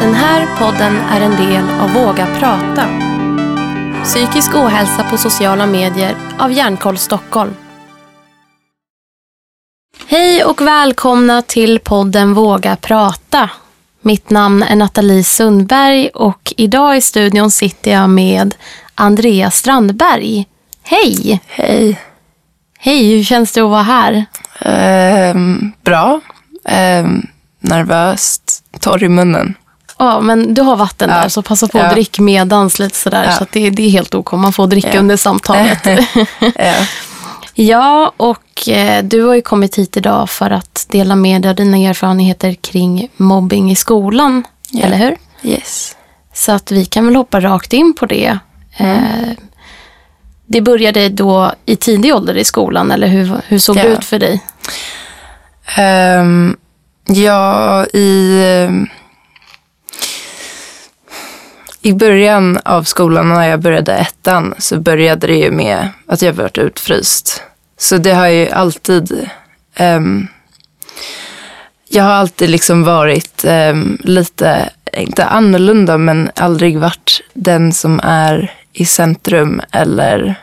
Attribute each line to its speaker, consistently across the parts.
Speaker 1: Den här podden är en del av Våga prata. Psykisk ohälsa på sociala medier av Hjärnkoll Stockholm. Hej och välkomna till podden Våga prata. Mitt namn är Nathalie Sundberg och idag i studion sitter jag med Andrea Strandberg. Hej!
Speaker 2: Hej.
Speaker 1: Hej, hur känns det att vara här?
Speaker 2: Ehm, bra. Ehm, nervöst. Torr i munnen.
Speaker 1: Ja, men du har vatten
Speaker 2: Ja.
Speaker 1: där så passa på att
Speaker 2: Ja.
Speaker 1: dricka medans lite sådär.
Speaker 2: Ja.
Speaker 1: Så det, det är helt ok. Man får dricka under samtalet.
Speaker 2: Ja.
Speaker 1: ja, och eh, du har ju kommit hit idag för att dela med dig av dina erfarenheter kring mobbing i skolan.
Speaker 2: Ja.
Speaker 1: Eller hur?
Speaker 2: Yes.
Speaker 1: Så att vi kan väl hoppa rakt in på det. Eh, det började då i tidig ålder i skolan, eller hur, hur såg det ut för dig?
Speaker 2: Ehm, ja, i... I början av skolan när jag började ettan så började det ju med att jag varit utfryst. Så det har ju alltid... Um, jag har alltid liksom varit um, lite, inte annorlunda, men aldrig varit den som är i centrum eller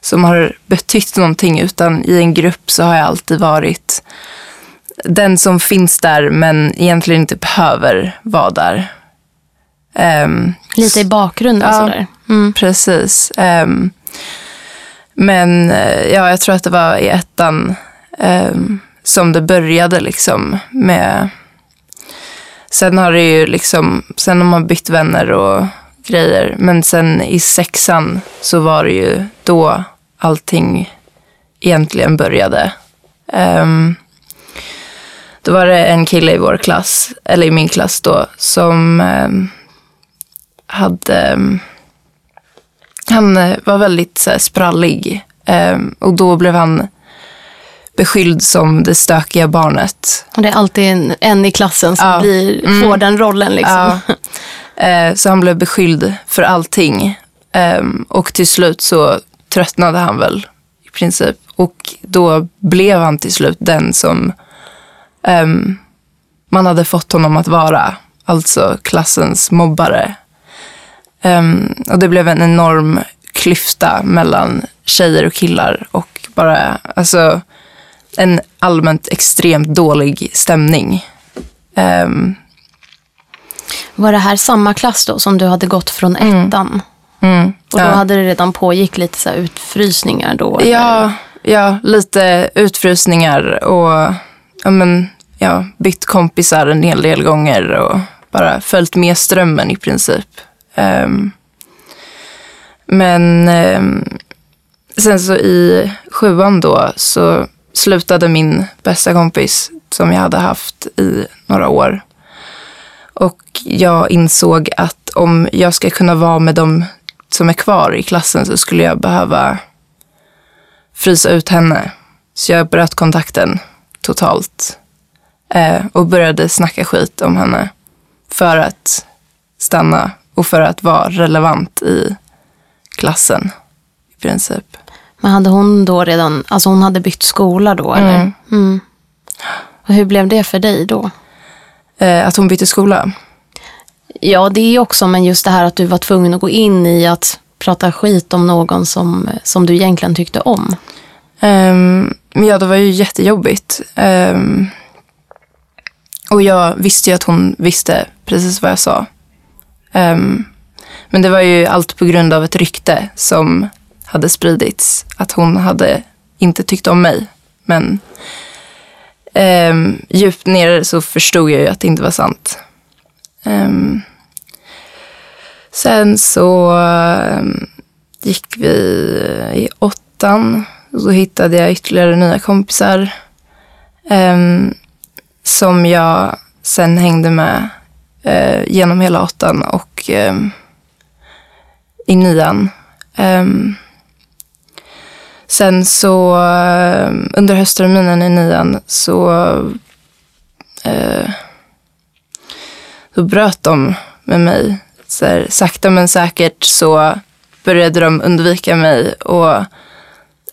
Speaker 2: som har betytt någonting. Utan i en grupp så har jag alltid varit den som finns där men egentligen inte behöver vara där. Ehm,
Speaker 1: Lite i bakgrunden
Speaker 2: Ja.
Speaker 1: sådär. Mm.
Speaker 2: Precis. Ehm, men eh, ja, jag tror att det var i ettan ehm, som det började liksom med... Sen har det ju liksom, sen har man bytt vänner och grejer. Men sen i sexan så var det ju då allting egentligen började. Ehm, då var det en kille i vår klass, eller i min klass då, som ehm, hade... ehm, han eh, var väldigt så här, sprallig ehm, och då blev han beskylld som det stökiga barnet.
Speaker 1: Och det är alltid en, en i klassen som
Speaker 2: Ja.
Speaker 1: blir,
Speaker 2: Mm.
Speaker 1: får den rollen. Liksom.
Speaker 2: Ja. Eh, så han blev beskylld för allting. Ehm, och till slut så tröttnade han väl i princip. Och då blev han till slut den som ehm, man hade fått honom att vara. Alltså klassens mobbare. Ehm, och det blev en enorm klyfta mellan tjejer och killar. Och bara, alltså en allmänt extremt dålig stämning. Ehm,
Speaker 1: Var det här samma klass då som du hade gått från ettan?
Speaker 2: mm,
Speaker 1: Och då
Speaker 2: ja.
Speaker 1: hade det redan pågick lite så utfrysningar då? eller?
Speaker 2: Ja, ja, lite utfrysningar och ja, men, ja, bytt kompisar en hel del gånger och bara följt med strömmen i princip. Um, men um, sen så i sjuan då så slutade min bästa kompis som jag hade haft i några år. Och jag insåg att om jag ska kunna vara med dem som är kvar i klassen så skulle jag behöva frysa ut henne. Så jag bröt kontakten totalt. Eh, och började snacka skit om henne. För att stanna och för att vara relevant i klassen. I princip.
Speaker 1: Men hade hon då redan, alltså hon hade bytt skola då eller?
Speaker 2: Mm.
Speaker 1: Mm. Och hur blev det för dig då?
Speaker 2: Eh, att hon bytte skola.
Speaker 1: Ja, det är också, men just det här att du var tvungen att gå in i att prata skit om någon som, som du egentligen tyckte om.
Speaker 2: Um, men ja, det var ju jättejobbigt. Ehm, och jag visste ju att hon visste precis vad jag sa. Um, men det var ju allt på grund av ett rykte som hade spridits. Att hon hade inte tyckt om mig. Men um, djupt ner så förstod jag ju att det inte var sant. Um, sen så gick vi eh, i åttan. Och då hittade jag ytterligare nya kompisar. som jag sen hängde med eh, genom hela åttan och eh, i nian. Ehm, sen så eh, under höstterminen i nian så eh, bröt de med mig. Så här, sakta men säkert så började de undvika mig och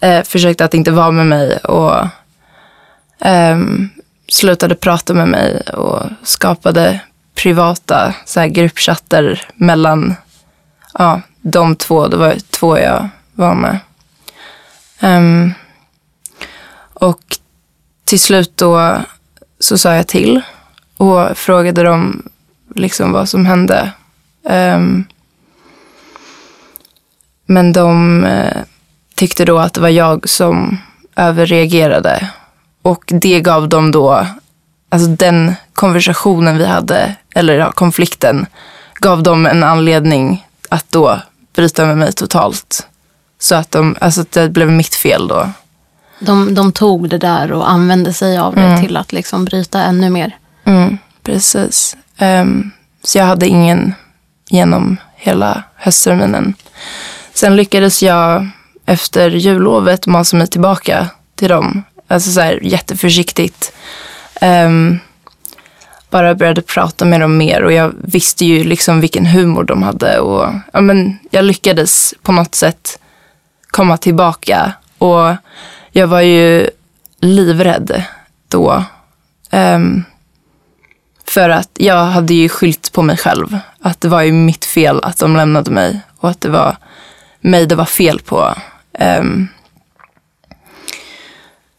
Speaker 2: eh, försökte att inte vara med mig och ehm, slutade prata med mig och skapade privata så här, gruppchatter mellan ja, de två. Det var två jag var med. Um, och till slut då så sa jag till och frågade dem liksom vad som hände. Um, men de uh, tyckte då att det var jag som överreagerade. Och det gav dem då, alltså den konversationen vi hade, eller ja, konflikten, gav dem en anledning att då bryta med mig totalt. Så att, de, alltså att det blev mitt fel då.
Speaker 1: De, de tog det där och använde sig av det mm. till att liksom bryta ännu mer.
Speaker 2: Mm, precis. Um, så jag hade ingen genom hela höstterminen. Sen lyckades jag efter jullovet masa mig tillbaka till dem. Alltså så här jätteförsiktigt. Um, bara började prata med dem mer och jag visste ju liksom vilken humor de hade. Och, ja, men jag lyckades på något sätt komma tillbaka. Och jag var ju livrädd då. Um, för att jag hade ju skylt på mig själv. Att det var ju mitt fel att de lämnade mig. Och att det var mig det var fel på. Um,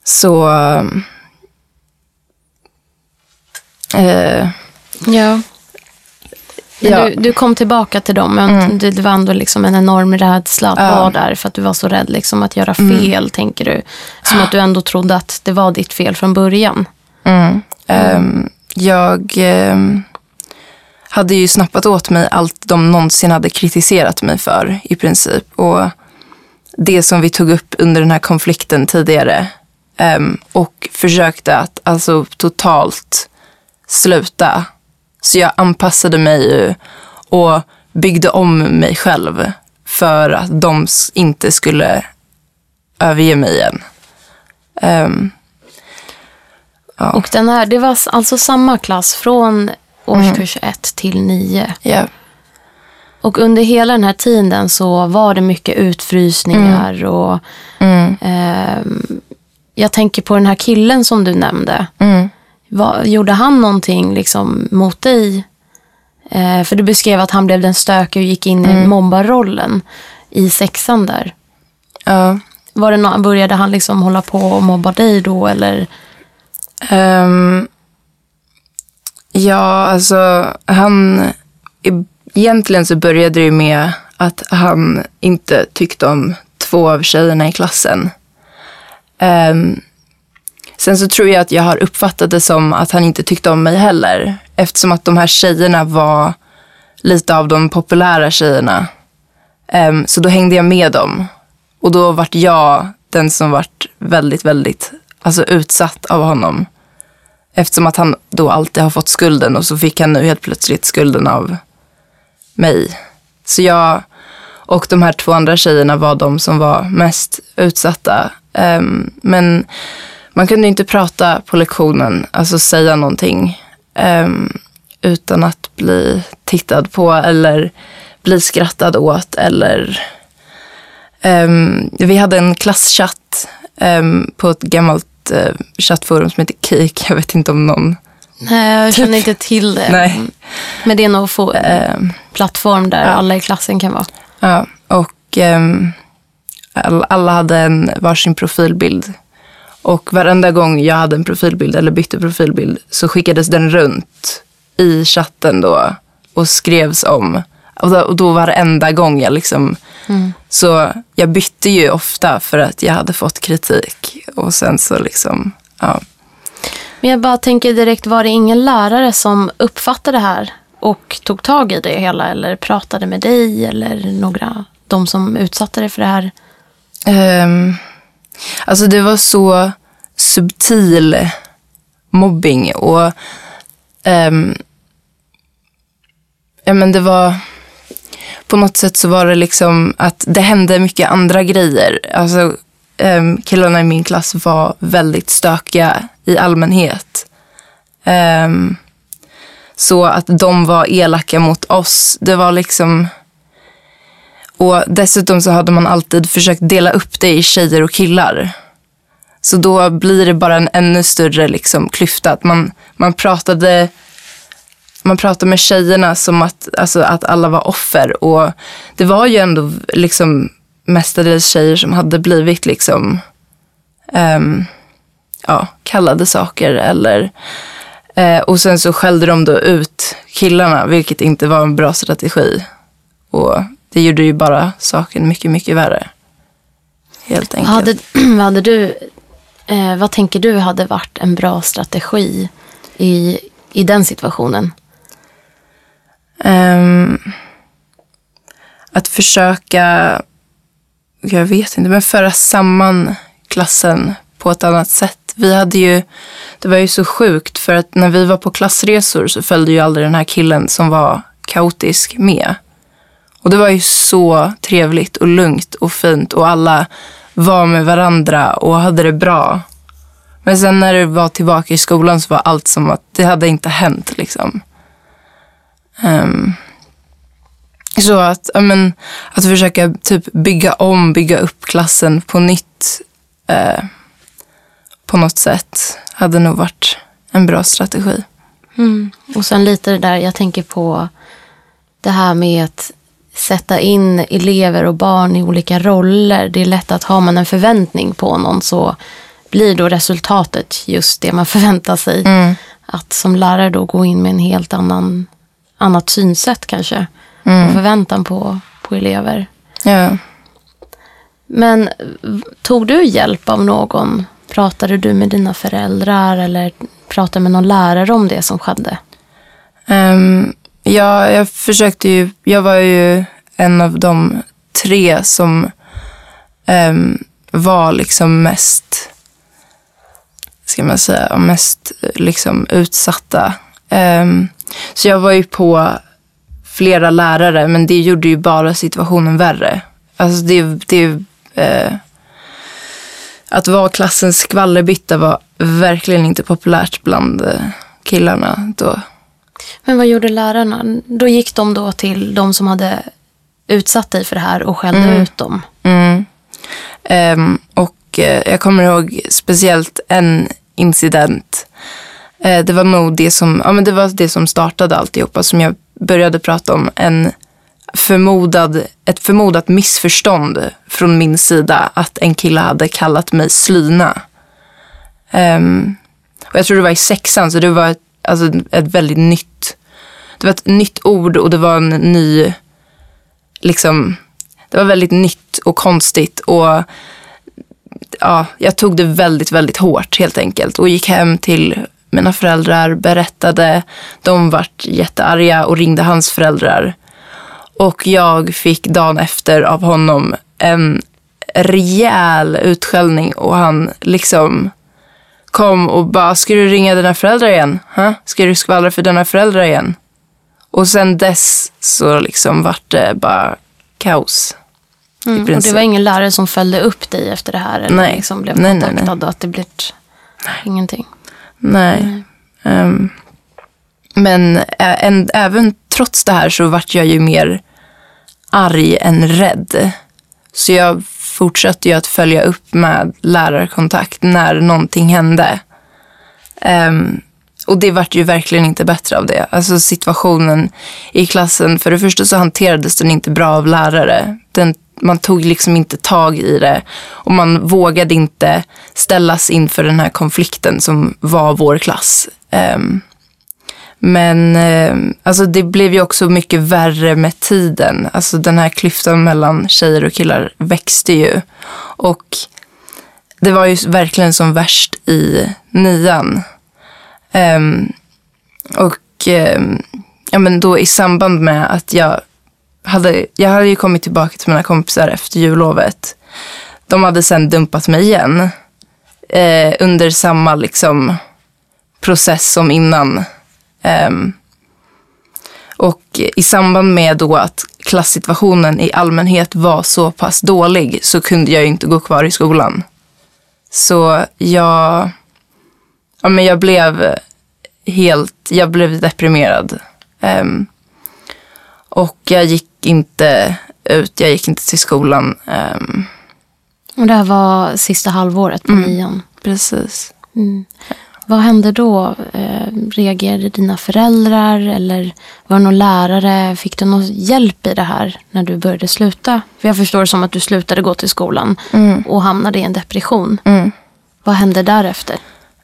Speaker 2: så...
Speaker 1: Uh, ja. Ja. Du, du, kom tillbaka till dem, men mm. det, var ändå liksom en enorm rädsla att ja. vara där för att du var så rädd liksom, att göra mm. fel, mm. tänker du. Som att du ändå trodde att det var ditt fel från början.
Speaker 2: Mm. Um, jag um, hade ju snappat åt mig allt de någonsin hade kritiserat mig för i princip. Och det som vi tog upp under den här konflikten tidigare. Um, och försökte att alltså totalt sluta så jag anpassade mig och byggde om mig själv för att de inte skulle överge mig igen. Um,
Speaker 1: ja. Och den här, det var alltså samma klass från årskurs 1 mm. till 9.
Speaker 2: Yeah.
Speaker 1: Och under hela den här tiden så var det mycket utfrysningar mm. och mm. Eh, jag tänker på den här killen som du nämnde.
Speaker 2: Mm.
Speaker 1: Vad, gjorde han någonting liksom mot dig? Eh, för du beskrev att han blev den stökiga och gick in mm. i mobbarrollen i sexan där.
Speaker 2: Ja.
Speaker 1: Var det no började han liksom hålla på och mobba dig då eller?
Speaker 2: Um, ja, alltså han... Egentligen så började det med att han inte tyckte om två av tjejerna i klassen. Um, Sen så tror jag att jag har uppfattat det som att han inte tyckte om mig heller. Eftersom att de här tjejerna var lite av de populära tjejerna. Um, så då hängde jag med dem. Och då vart jag den som vart väldigt, väldigt alltså, utsatt av honom. Eftersom att han då alltid har fått skulden och så fick han nu helt plötsligt skulden av mig. Så jag och de här två andra tjejerna var de som var mest utsatta. Um, men man kunde inte prata på lektionen, alltså säga någonting um, utan att bli tittad på eller bli skrattad åt. Eller, um, vi hade en klasschatt um, på ett gammalt uh, chattforum som heter Kik. Jag vet inte om någon
Speaker 1: Nej, jag känner inte till det.
Speaker 2: Nej.
Speaker 1: Men det är nog få um, plattform där ja. alla i klassen kan vara.
Speaker 2: Ja, och alla hade en varsin profilbild och varenda gång jag hade en profilbild eller bytte profilbild så skickades den runt i chatten då och skrevs om. Och då, och då varenda gång jag liksom... Mm. Så jag bytte ju ofta för att jag hade fått kritik. Och sen så liksom, ja.
Speaker 1: Men jag bara tänker direkt, var det ingen lärare som uppfattade det här och tog tag i det hela eller pratade med dig eller några, de som utsatte dig för det här?
Speaker 2: Um, Alltså det var så subtil mobbing och um, ja, men det var på något sätt så var det liksom att det hände mycket andra grejer. Alltså um, killarna i min klass var väldigt stökiga i allmänhet. Um, så att de var elaka mot oss, det var liksom och dessutom så hade man alltid försökt dela upp det i tjejer och killar. Så då blir det bara en ännu större liksom, klyfta. Att man, man, pratade, man pratade med tjejerna som att, alltså, att alla var offer. Och det var ju ändå liksom mestadels tjejer som hade blivit liksom um, ja, kallade saker eller uh, och sen så skällde de då ut killarna, vilket inte var en bra strategi. Och det gjorde ju bara saken mycket, mycket värre. Helt enkelt.
Speaker 1: Hade, hade du, eh, vad tänker du hade varit en bra strategi i, i den situationen?
Speaker 2: Um, att försöka, jag vet inte, men föra samman klassen på ett annat sätt. Vi hade ju, det var ju så sjukt för att när vi var på klassresor så följde ju aldrig den här killen som var kaotisk med. Och det var ju så trevligt och lugnt och fint och alla var med varandra och hade det bra. Men sen när det var tillbaka i skolan så var allt som att det hade inte hänt liksom. Um, så att, men, att försöka typ bygga om, bygga upp klassen på nytt uh, på något sätt hade nog varit en bra strategi.
Speaker 1: Mm. Och sen lite det där, jag tänker på det här med att sätta in elever och barn i olika roller. Det är lätt att har man en förväntning på någon så blir då resultatet just det man förväntar sig. Mm. Att som lärare då gå in med en helt annan annat synsätt kanske. Mm. Och förväntan på, på elever.
Speaker 2: Ja.
Speaker 1: Men tog du hjälp av någon? Pratade du med dina föräldrar eller pratade med någon lärare om det som skedde?
Speaker 2: Um, ja, jag försökte ju. Jag var ju en av de tre som um, var liksom mest ska man säga, mest liksom utsatta. Um, så jag var ju på flera lärare, men det gjorde ju bara situationen värre. Alltså det, det, uh, att vara klassens skvallerbytta var verkligen inte populärt bland eh, killarna då.
Speaker 1: Men vad gjorde lärarna? Då gick de då till de som hade utsatt dig för det här och skällde mm. ut dem?
Speaker 2: Mm. Um, och uh, jag kommer ihåg speciellt en incident. Uh, det var nog det som, ja, men det var det som startade alltihopa som jag började prata om. En förmodad, ett förmodat missförstånd från min sida att en kille hade kallat mig slyna. Um, och jag tror det var i sexan, så det var ett, alltså, ett väldigt nytt, det var ett nytt ord och det var en ny, liksom, det var väldigt nytt och konstigt och ja, jag tog det väldigt, väldigt hårt helt enkelt och gick hem till mina föräldrar, berättade. De vart jättearga och ringde hans föräldrar. Och jag fick dagen efter av honom en rejäl utskällning och han liksom kom och bara, ska du ringa dina föräldrar igen? Huh? Ska du skvallra för dina föräldrar igen? Och sen dess så liksom vart det bara kaos.
Speaker 1: Mm, och det var ingen lärare som följde upp dig efter det här? Eller
Speaker 2: nej.
Speaker 1: liksom blev nej, nej, nej. att det blev ingenting?
Speaker 2: Nej. Mm. Um, men en, även trots det här så vart jag ju mer arg än rädd. Så jag fortsatte jag att följa upp med lärarkontakt när någonting hände. Um, och det vart ju verkligen inte bättre av det. Alltså situationen i klassen, för det första så hanterades den inte bra av lärare. Den, man tog liksom inte tag i det och man vågade inte ställas inför den här konflikten som var vår klass. Um, men eh, alltså det blev ju också mycket värre med tiden. Alltså den här klyftan mellan tjejer och killar växte ju. Och det var ju verkligen som värst i nian. Um, och um, ja, men då i samband med att jag hade, jag hade ju kommit tillbaka till mina kompisar efter jullovet. De hade sen dumpat mig igen. Eh, under samma liksom process som innan. Um, och i samband med då att klassituationen i allmänhet var så pass dålig så kunde jag inte gå kvar i skolan. Så jag, ja, men jag blev helt, jag blev deprimerad. Um, och jag gick inte ut, jag gick inte till skolan. Um,
Speaker 1: och det här var sista halvåret på mm, nian?
Speaker 2: Precis.
Speaker 1: Mm. Vad hände då? Eh, reagerade dina föräldrar eller var det någon lärare? Fick du någon hjälp i det här när du började sluta? För jag förstår det som att du slutade gå till skolan och hamnade i en depression.
Speaker 2: Mm.
Speaker 1: Vad hände därefter?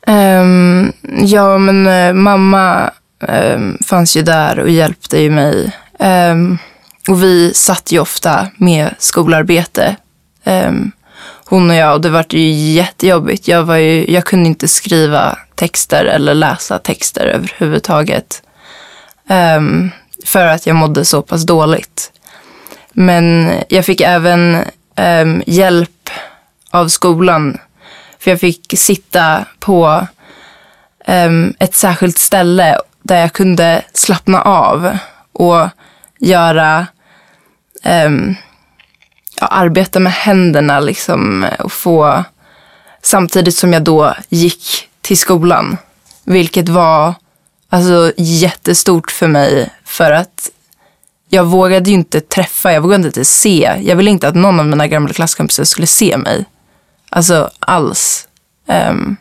Speaker 2: Ehm, ja, men eh, mamma ehm, fanns ju där och hjälpte ju mig. Ehm, och vi satt ju ofta med skolarbete. Ehm, hon och jag och det var ju jättejobbigt. Jag, var ju, jag kunde inte skriva texter eller läsa texter överhuvudtaget. Um, för att jag mådde så pass dåligt. Men jag fick även um, hjälp av skolan. För jag fick sitta på um, ett särskilt ställe där jag kunde slappna av och göra ja, arbeta med händerna liksom och få samtidigt som jag då gick till skolan. Vilket var alltså jättestort för mig för att jag vågade ju inte träffa, jag vågade inte se. Jag ville inte att någon av mina gamla klasskompisar skulle se mig. Alltså alls. Ehm,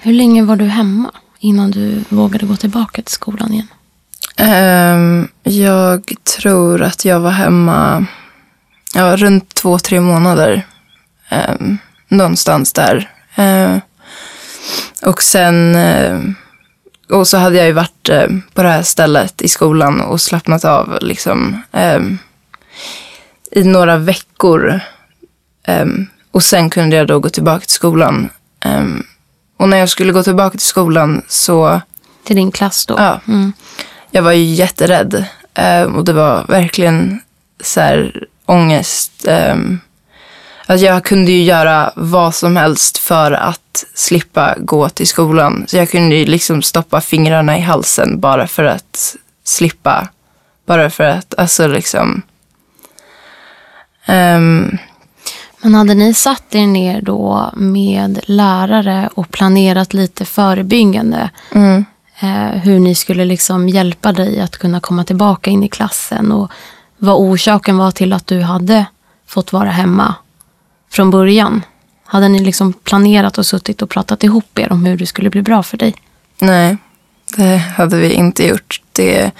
Speaker 1: Hur länge var du hemma innan du vågade gå tillbaka till skolan igen?
Speaker 2: ehm, jag tror att jag var hemma ja, runt två, tre månader. Um, någonstans där. Ehm, och sen... ehm, och så hade jag ju varit eh, på det här stället i skolan och slappnat av liksom, ehm, i några veckor. Ehm, och sen kunde jag då gå tillbaka till skolan. Och när jag skulle gå tillbaka till skolan så
Speaker 1: Till din klass då?
Speaker 2: Ja.
Speaker 1: Mm.
Speaker 2: jag var ju jätterädd. Och det var verkligen så här ångest. Um, att jag kunde ju göra vad som helst för att slippa gå till skolan. Så jag kunde ju liksom stoppa fingrarna i halsen bara för att slippa. Bara för att, alltså liksom. ehm,
Speaker 1: Men hade ni satt er ner då med lärare och planerat lite förebyggande
Speaker 2: mm,
Speaker 1: eh, hur ni skulle liksom hjälpa dig att kunna komma tillbaka in i klassen och vad orsaken var till att du hade fått vara hemma från början? Hade ni liksom planerat och suttit och pratat ihop er om hur det skulle bli bra för dig?
Speaker 2: nej, det hade vi inte gjort. Det,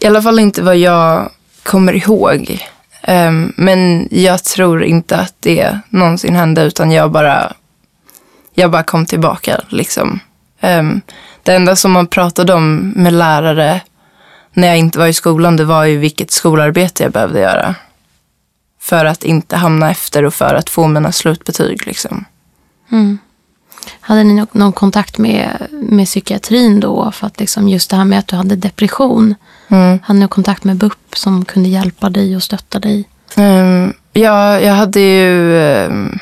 Speaker 2: I alla fall inte vad jag kommer ihåg. Um, men jag tror inte att det någonsin hände utan jag bara, jag bara kom tillbaka. Liksom. Um, det enda som man pratade om med lärare när jag inte var i skolan det var ju vilket skolarbete jag behövde göra. För att inte hamna efter och för att få mina slutbetyg. Liksom.
Speaker 1: Hade ni nå- någon kontakt med, med psykiatrin då? För att liksom just det här med att du hade depression.
Speaker 2: Mm.
Speaker 1: Hade ni kontakt med BUP som kunde hjälpa dig och stötta dig?
Speaker 2: Um, ja, jag hade ju ehm,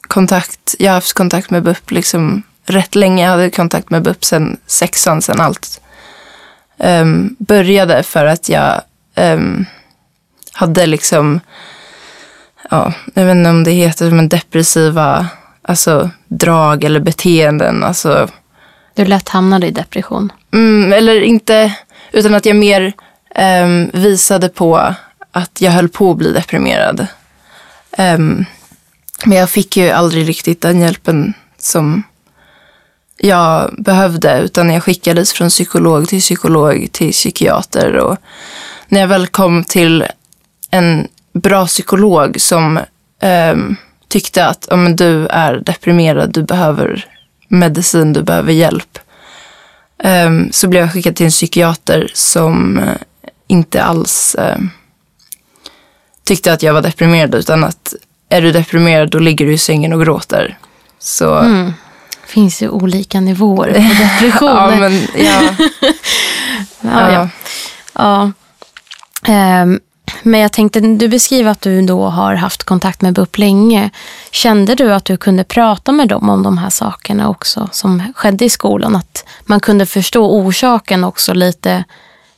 Speaker 2: kontakt, jag har haft kontakt med BUP liksom rätt länge. Jag hade kontakt med BUP sen sexan, sen allt ehm, började för att jag ehm, hade liksom, ja, jag vet inte om det heter men depressiva alltså, drag eller beteenden. Alltså,
Speaker 1: Du lätt hamnade i depression.
Speaker 2: Mm, eller inte, utan att jag mer ehm, visade på att jag höll på att bli deprimerad. Men jag fick ju aldrig riktigt den hjälpen som jag behövde. Utan jag skickades från psykolog till psykolog till psykiater. Och när jag väl kom till en bra psykolog som ehm, tyckte att om du är deprimerad, du behöver medicin, du behöver hjälp. Ehm, så blev jag skickad till en psykiater som eh, inte alls eh, tyckte att jag var deprimerad utan att är du deprimerad då ligger du i sängen och gråter. Så
Speaker 1: Mm finns ju olika nivåer på depression.
Speaker 2: ja, men ja,
Speaker 1: ja, ja.
Speaker 2: ja.
Speaker 1: Ehm, men jag tänkte, du beskriver att du då har haft kontakt med BUP länge. Kände du att du kunde prata med dem om de här sakerna också som skedde i skolan? Att man kunde förstå orsaken också lite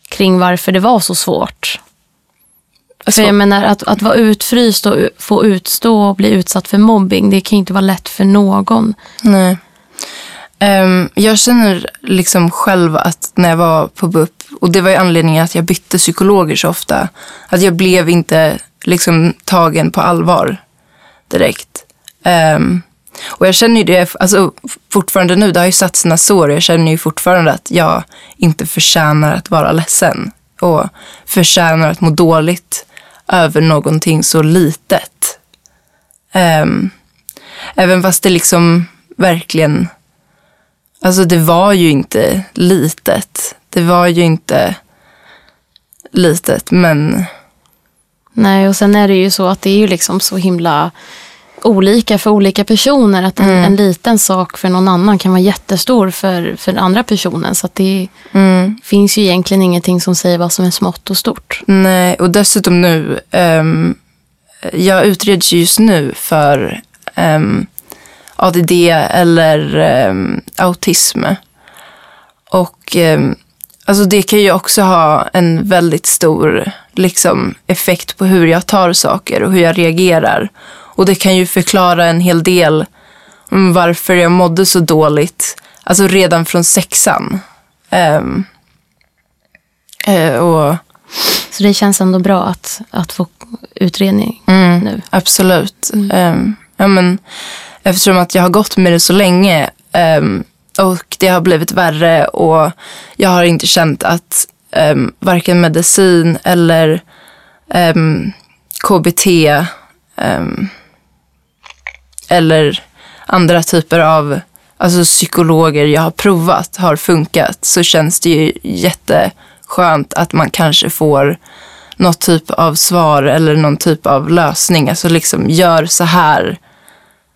Speaker 1: kring varför det var så svårt? För jag menar att, att vara utfryst och få utstå och bli utsatt för mobbing, det kan ju inte vara lätt för någon.
Speaker 2: Nej. Um, jag känner liksom själv att när jag var på BUP, och det var ju anledningen att jag bytte psykologer så ofta, att jag blev inte liksom tagen på allvar direkt. Um, och jag känner ju det alltså, fortfarande nu, det har ju satt sina sår. Jag känner ju fortfarande att jag inte förtjänar att vara ledsen. Och förtjänar att må dåligt över någonting så litet. Um, även fast det liksom verkligen, alltså det var ju inte litet. Det var ju inte litet, men...
Speaker 1: Nej, och sen är det ju så att det är ju liksom så himla olika för olika personer. Att en, mm. en liten sak för någon annan kan vara jättestor för, för andra personen. Så att det mm. finns ju egentligen ingenting som säger vad som är smått och stort.
Speaker 2: Nej, och dessutom nu. Um, jag utreds just nu för um, ADD eller um, autism. Och alltså det kan ju också ha en väldigt stor liksom, effekt på hur jag tar saker och hur jag reagerar. Och det kan ju förklara en hel del om varför jag mådde så dåligt. Alltså redan från sexan. Um, uh, och,
Speaker 1: så det känns ändå bra att, att få utredning
Speaker 2: mm,
Speaker 1: nu?
Speaker 2: Absolut. Mm. Um, ja, men, eftersom att jag har gått med det så länge um, och det har blivit värre och jag har inte känt att um, varken medicin eller ehm, KBT eller andra typer av alltså psykologer jag har provat har funkat så känns det ju jätteskönt att man kanske får något typ av svar eller någon typ av lösning. Alltså liksom gör så här.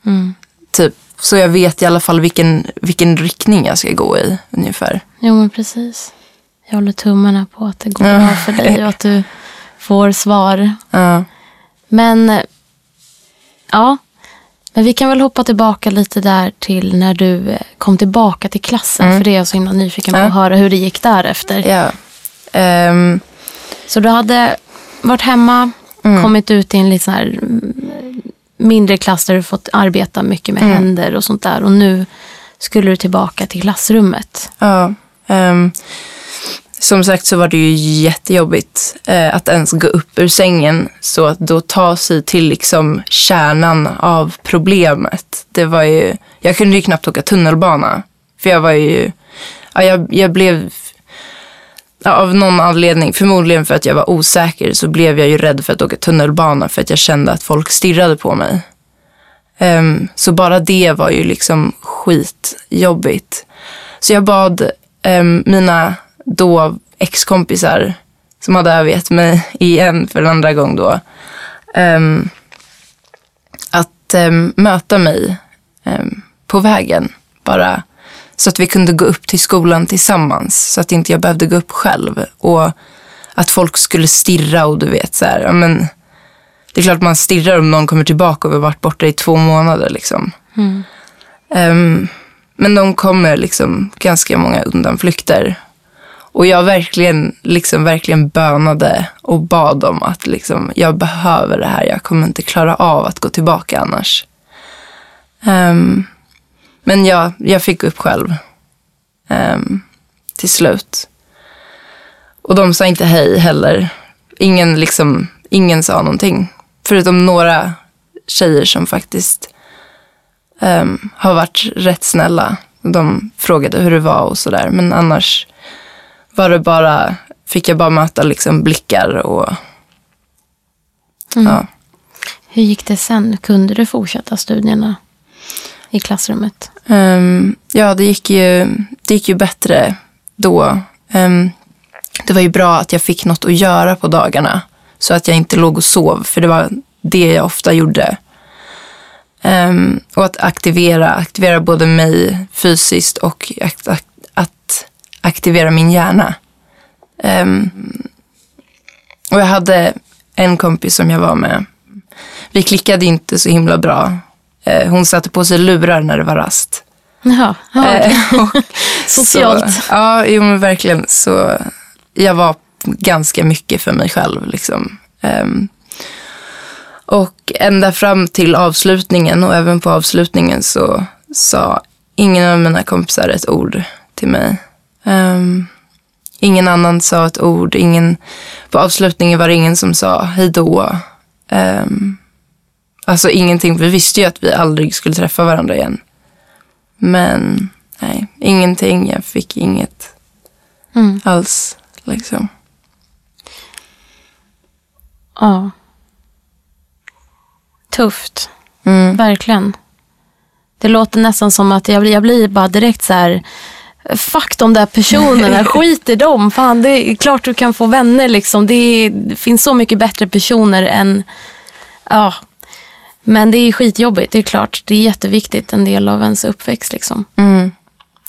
Speaker 2: Mm. Typ, så jag vet i alla fall vilken, vilken riktning jag ska gå i ungefär.
Speaker 1: Jo men precis. Jag håller tummarna på att det går bra för dig och att du får svar.
Speaker 2: Ja.
Speaker 1: Men ja, men vi kan väl hoppa tillbaka lite där till när du kom tillbaka till klassen. Mm. För det är jag så himla nyfiken på ja. att höra hur det gick därefter.
Speaker 2: Ja. Um.
Speaker 1: Så du hade varit hemma, mm. kommit ut i en lite så här mindre klass där du fått arbeta mycket med mm. händer och sånt där. Och nu skulle du tillbaka till klassrummet.
Speaker 2: Ja. Um som sagt så var det ju jättejobbigt eh, att ens gå upp ur sängen. Så att då ta sig till liksom kärnan av problemet. Det var ju, jag kunde ju knappt åka tunnelbana. För jag var ju, ja, jag, jag blev, av någon anledning, förmodligen för att jag var osäker, så blev jag ju rädd för att åka tunnelbana för att jag kände att folk stirrade på mig. Um, så bara det var ju liksom skitjobbigt. Så jag bad um, mina då ex-kompisar som hade övergett mig igen för en andra gång då. Um, att um, möta mig um, på vägen bara. Så att vi kunde gå upp till skolan tillsammans. Så att inte jag behövde gå upp själv. Och att folk skulle stirra och du vet så här, men det är klart man stirrar om någon kommer tillbaka och vi har varit borta i två månader liksom. Mm. Um, men de kommer liksom ganska många undanflykter. Och jag verkligen, liksom, verkligen bönade och bad om att liksom, jag behöver det här. Jag kommer inte klara av att gå tillbaka annars. Um, men ja, jag fick upp själv. Um, till slut. Och de sa inte hej heller. Ingen, liksom, ingen sa någonting. Förutom några tjejer som faktiskt um, har varit rätt snälla. De frågade hur det var och sådär. Men annars var det bara, fick jag bara möta liksom blickar och mm. ja.
Speaker 1: Hur gick det sen? Kunde du fortsätta studierna i klassrummet?
Speaker 2: Um, ja, det gick, ju, det gick ju bättre då. Um, det var ju bra att jag fick något att göra på dagarna. Så att jag inte låg och sov, för det var det jag ofta gjorde. Um, och att aktivera, aktivera både mig fysiskt och att, att, att aktivera min hjärna. Um, och jag hade en kompis som jag var med. Vi klickade inte så himla bra. Uh, hon satte på sig lurar när det var rast.
Speaker 1: Jaha, uh, Socialt.
Speaker 2: Så, ja, jo, men verkligen. Så jag var ganska mycket för mig själv. Liksom. Um, och ända fram till avslutningen och även på avslutningen så sa ingen av mina kompisar ett ord till mig. Um, ingen annan sa ett ord. Ingen, på avslutningen var det ingen som sa hej då. Um, Alltså ingenting, vi visste ju att vi aldrig skulle träffa varandra igen. Men nej, ingenting. Jag fick inget
Speaker 1: Mm.
Speaker 2: alls. Liksom.
Speaker 1: Ja. Tufft.
Speaker 2: Mm.
Speaker 1: Verkligen. Det låter nästan som att jag blir, jag blir bara direkt så här. Fuck de där personerna, skit i dem. Fan, det är klart du kan få vänner. Liksom. Det, är, det finns så mycket bättre personer än... Ja. Men det är skitjobbigt, det är klart. Det är jätteviktigt, en del av ens uppväxt liksom.
Speaker 2: Mm.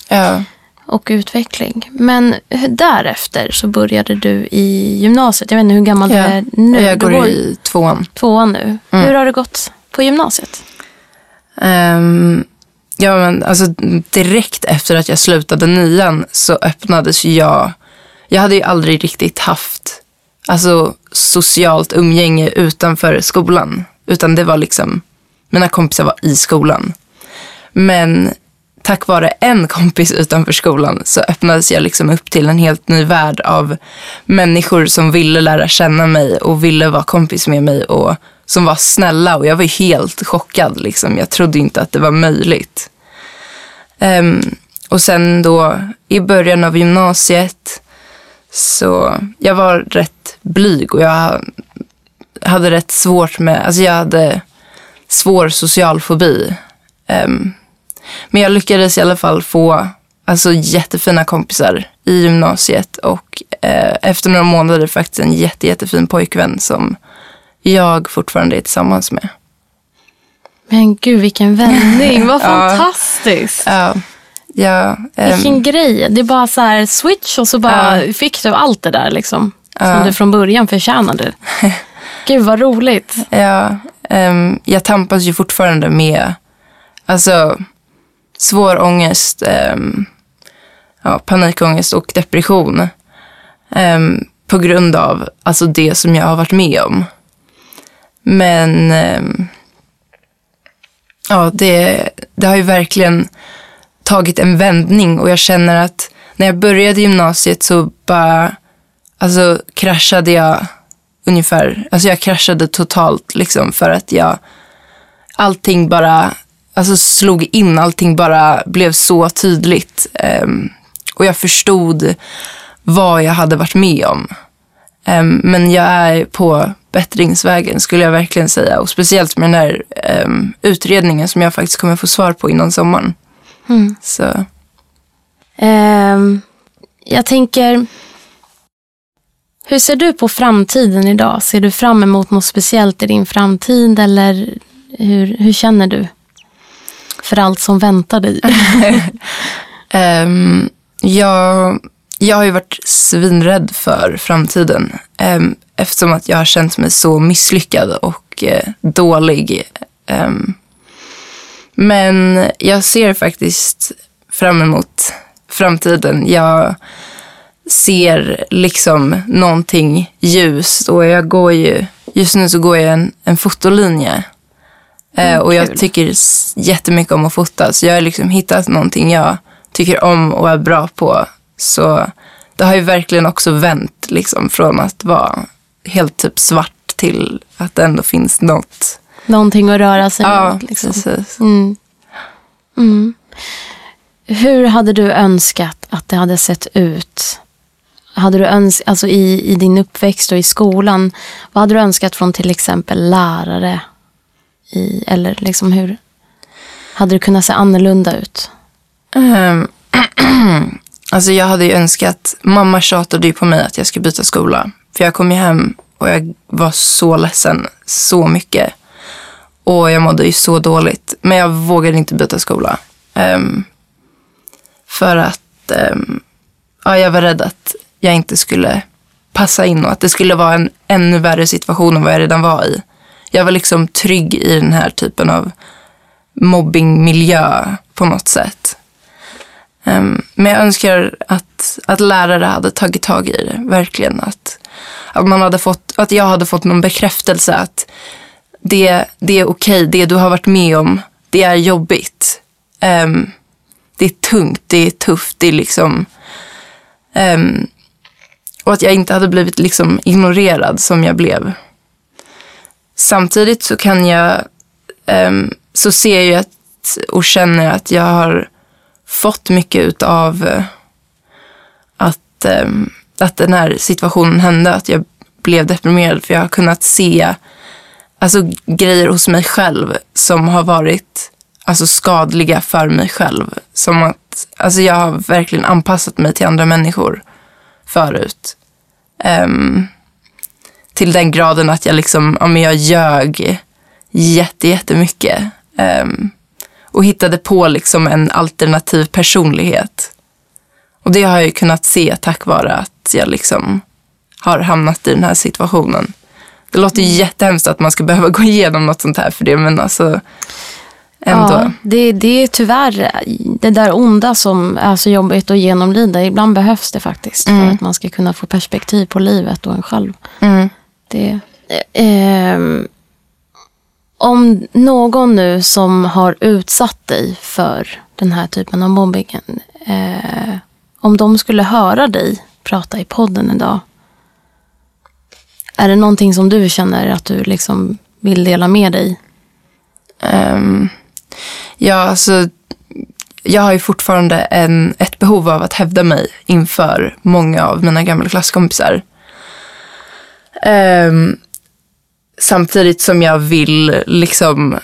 Speaker 2: Ja.
Speaker 1: och utveckling. Men därefter så började du i gymnasiet. Jag vet inte hur gammal du
Speaker 2: ja.
Speaker 1: är nu.
Speaker 2: Jag
Speaker 1: Du
Speaker 2: går i tvåan.
Speaker 1: tvåan nu. Hur har det gått på gymnasiet?
Speaker 2: Ehm, ja, men alltså direkt efter att jag slutade nian så öppnades jag. Jag hade ju aldrig riktigt haft alltså, socialt umgänge utanför skolan. Utan det var liksom, mina kompisar var i skolan. Men tack vare en kompis utanför skolan så öppnades jag liksom upp till en helt ny värld av människor som ville lära känna mig och ville vara kompis med mig och som var snälla och jag var helt chockad. Liksom. Jag trodde inte att det var möjligt. Um, och sen då i början av gymnasiet så jag var rätt blyg och jag hade rätt svårt med, alltså jag hade svår social fobi. Ehm, men jag lyckades i alla fall få alltså, jättefina kompisar i gymnasiet och eh, efter några månader faktiskt en jätte, jättefin pojkvän som jag fortfarande är tillsammans med.
Speaker 1: Men gud vilken vändning, vad
Speaker 2: Ja.
Speaker 1: fantastiskt.
Speaker 2: Ja, ja, ehm,
Speaker 1: Vilken grej. Det är bara så här switch och så bara fick du allt det där liksom. Som du från början förtjänade. Gud vad roligt.
Speaker 2: ja, um, jag tampas ju fortfarande med alltså, svår ångest, um, ja, panikångest och depression. Um, på grund av alltså, det som jag har varit med om. Men um, ja, det, det har ju verkligen tagit en vändning och jag känner att när jag började gymnasiet så bara alltså, kraschade jag ungefär. Alltså jag kraschade totalt liksom för att jag allting bara alltså slog in, allting bara blev så tydligt. Ehm, och jag förstod vad jag hade varit med om. Ehm, men jag är på bättringsvägen skulle jag verkligen säga. Och speciellt med den här ehm, utredningen som jag faktiskt kommer få svar på innan sommaren. Så
Speaker 1: Ehm, jag tänker, hur ser du på framtiden idag? Ser du fram emot något speciellt i din framtid eller hur, hur känner du för allt som väntar dig?
Speaker 2: Ehm, jag, jag har ju varit svinrädd för framtiden um, eftersom att jag har känt mig så misslyckad och eh, dålig. Ehm, men jag ser faktiskt fram emot framtiden. Jag ser liksom någonting ljust och jag går ju, just nu så går jag en, en fotolinje. Eh, och jag
Speaker 1: kul.
Speaker 2: tycker jättemycket om att fota. Så jag har liksom hittat någonting jag tycker om och är bra på. Så det har ju verkligen också vänt liksom från att vara helt typ svart till att det ändå finns något.
Speaker 1: Någonting att röra sig
Speaker 2: Ja,
Speaker 1: mot. Liksom.
Speaker 2: precis.
Speaker 1: Mm. Mm. Hur hade du önskat att det hade sett ut? Hade du öns alltså i, I din uppväxt och i skolan, vad hade du önskat från till exempel lärare? I, eller liksom hur hade det kunnat se annorlunda ut?
Speaker 2: Um, alltså jag hade ju önskat, mamma tjatade ju på mig att jag skulle byta skola. För jag kom ju hem och jag var så ledsen, så mycket. Och jag mådde ju så dåligt. Men jag vågade inte byta skola. Um, för att um, ja, jag var rädd att jag inte skulle passa in och att det skulle vara en ännu värre situation än vad jag redan var i. Jag var liksom trygg i den här typen av mobbingmiljö på något sätt. Um, men jag önskar att, att lärare hade tagit tag i det, verkligen. Att, att, man hade fått, att jag hade fått någon bekräftelse att det, det är okej, det du har varit med om, det är jobbigt. Um, det är tungt, det är tufft, det är liksom... Um, och att jag inte hade blivit liksom ignorerad som jag blev. Samtidigt så kan jag um, så ser jag att, och känner att jag har fått mycket utav att, um, att den här situationen hände. Att jag blev deprimerad för jag har kunnat se alltså, grejer hos mig själv som har varit alltså, skadliga för mig själv. Som att alltså, jag har verkligen anpassat mig till andra människor förut. Um, till den graden att jag liksom, ja, men jag ljög jätte, jättemycket. Um, och hittade på liksom en alternativ personlighet. Och det har jag ju kunnat se tack vare att jag liksom har hamnat i den här situationen. Det låter ju jättehemskt att man ska behöva gå igenom något sånt här för det, men alltså ändå.
Speaker 1: Ja, det, det är tyvärr det där onda som är så jobbigt att genomlida. Ibland behövs det faktiskt
Speaker 2: Mm.
Speaker 1: för att man ska kunna få perspektiv på livet och en själv.
Speaker 2: Mm.
Speaker 1: Det, ehm, om någon nu som har utsatt dig för den här typen av mobbingen, eh, om de skulle höra dig prata i podden idag, är det någonting som du känner att du liksom vill dela med dig?
Speaker 2: Ehm, ja, alltså, jag har ju fortfarande en, ett behov av att hävda mig inför många av mina gamla klasskompisar. Ehm, samtidigt som jag vill liksom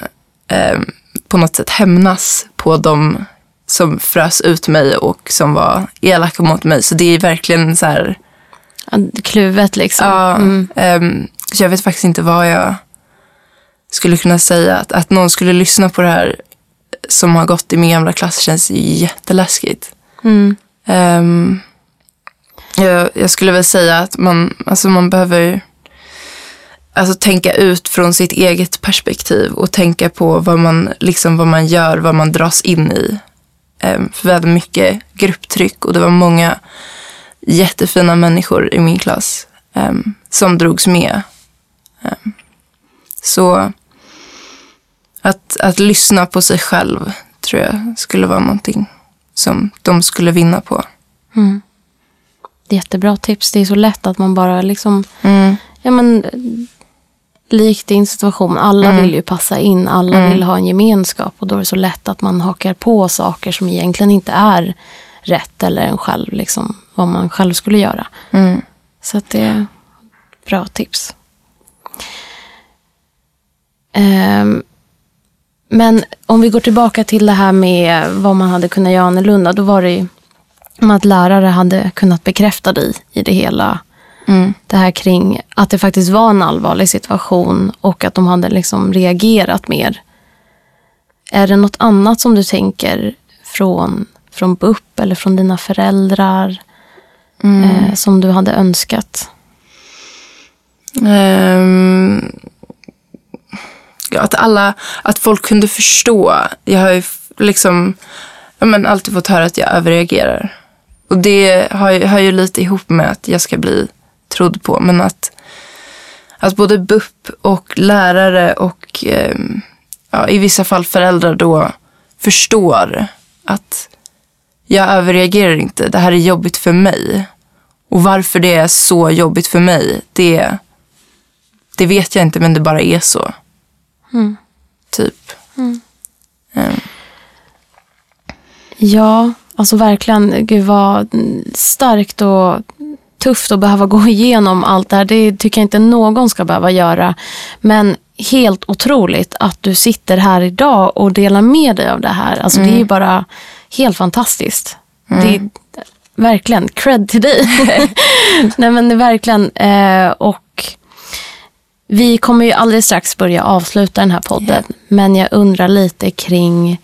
Speaker 2: ehm, på något sätt hämnas på dem som frös ut mig och som var elaka mot mig. Så det är verkligen så här,
Speaker 1: Kluvet liksom.
Speaker 2: Ja,
Speaker 1: Mm.
Speaker 2: ehm, så jag vet faktiskt inte vad jag skulle kunna säga. Att, att någon skulle lyssna på det här som har gått i min gamla klass känns jätteläskigt.
Speaker 1: Mm.
Speaker 2: Ehm, jag, jag skulle väl säga att man, alltså man behöver alltså tänka ut från sitt eget perspektiv och tänka på vad man, liksom vad man gör, vad man dras in i. Ehm, för vi hade mycket grupptryck och det var många jättefina människor i min klass ehm, som drogs med. Ehm, så att, att lyssna på sig själv tror jag skulle vara någonting som de skulle vinna på.
Speaker 1: Jättebra tips. Det är så lätt att man bara liksom,
Speaker 2: Mm.
Speaker 1: ja men likt din situation, alla
Speaker 2: Mm.
Speaker 1: vill ju passa in, alla vill ha en gemenskap och då är det så lätt att man hakar på saker som egentligen inte är rätt eller en själv, liksom, vad man själv skulle göra.
Speaker 2: Mm.
Speaker 1: Så att det är bra tips. Ehm, men om vi går tillbaka till det här med vad man hade kunnat göra annorlunda. Då var det ju att lärare hade kunnat bekräfta dig i det hela.
Speaker 2: Mm.
Speaker 1: Det här kring att det faktiskt var en allvarlig situation och att de hade liksom reagerat mer. Är det något annat som du tänker från, från BUP eller från dina föräldrar eh, som du hade önskat?
Speaker 2: Ja, att alla, att folk kunde förstå. Jag har ju liksom, ja, men alltid fått höra att jag överreagerar. Och det hör, hör ju lite ihop med att jag ska bli trodd på. Men att, att både BUP och lärare och eh, ja, i vissa fall föräldrar då förstår att jag överreagerar inte. Det här är jobbigt för mig. Och varför det är så jobbigt för mig, det, det vet jag inte, men det bara är så. Typ. Ehm,
Speaker 1: Ja, alltså verkligen. Gud vad starkt och tufft att behöva gå igenom allt det här. Det tycker jag inte någon ska behöva göra. Men helt otroligt att du sitter här idag och delar med dig av det här. Alltså det är ju bara helt fantastiskt. Det är verkligen cred till dig. Nej men det är verkligen. Eh, och vi kommer ju alldeles strax börja avsluta den här podden. Men jag undrar lite kring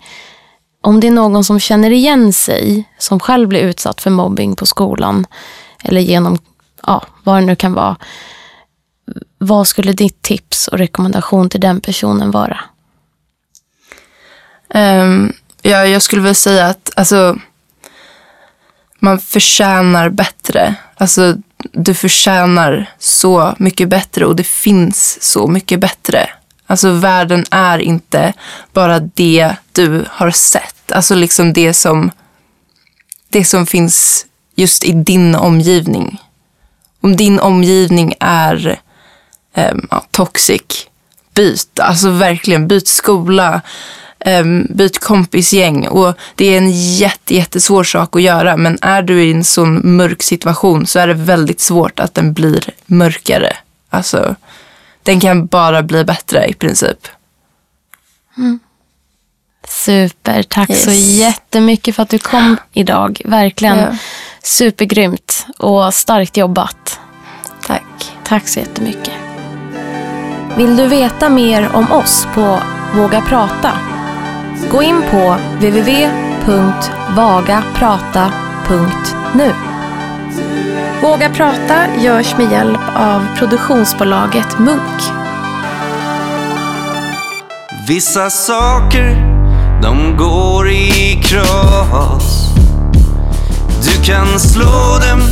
Speaker 1: om det är någon som känner igen sig, som själv blir utsatt för mobbing på skolan, eller genom, ja, vad det nu kan vara. Vad skulle ditt tips och rekommendation till den personen vara?
Speaker 2: ehm, ja, jag skulle väl säga att alltså, man förtjänar bättre. Alltså, du förtjänar så mycket bättre och det finns så mycket bättre. Alltså världen är inte bara det du har sett. Alltså liksom det som, det som finns just i din omgivning. Om din omgivning är eh, ja, toxic, byt. Alltså verkligen, byt skola, um, byt kompisgäng. Och det är en jätte, jättesvår sak att göra. Men är du i en sån mörk situation så är det väldigt svårt att den blir mörkare. Alltså, den kan bara bli bättre i princip.
Speaker 1: Mm. Super. Tack yes. så jättemycket för att du kom idag. Verkligen ja. supergrymt och starkt jobbat.
Speaker 2: Tack.
Speaker 1: Tack så jättemycket. Vill du veta mer om oss på Våga prata? Gå in på www.vagaprata.nu. Våga prata görs med hjälp av produktionsbolaget Munk.
Speaker 3: Vissa saker, de går i kras. Du kan slå dem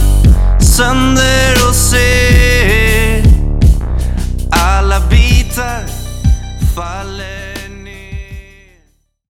Speaker 3: sönder och se alla bitar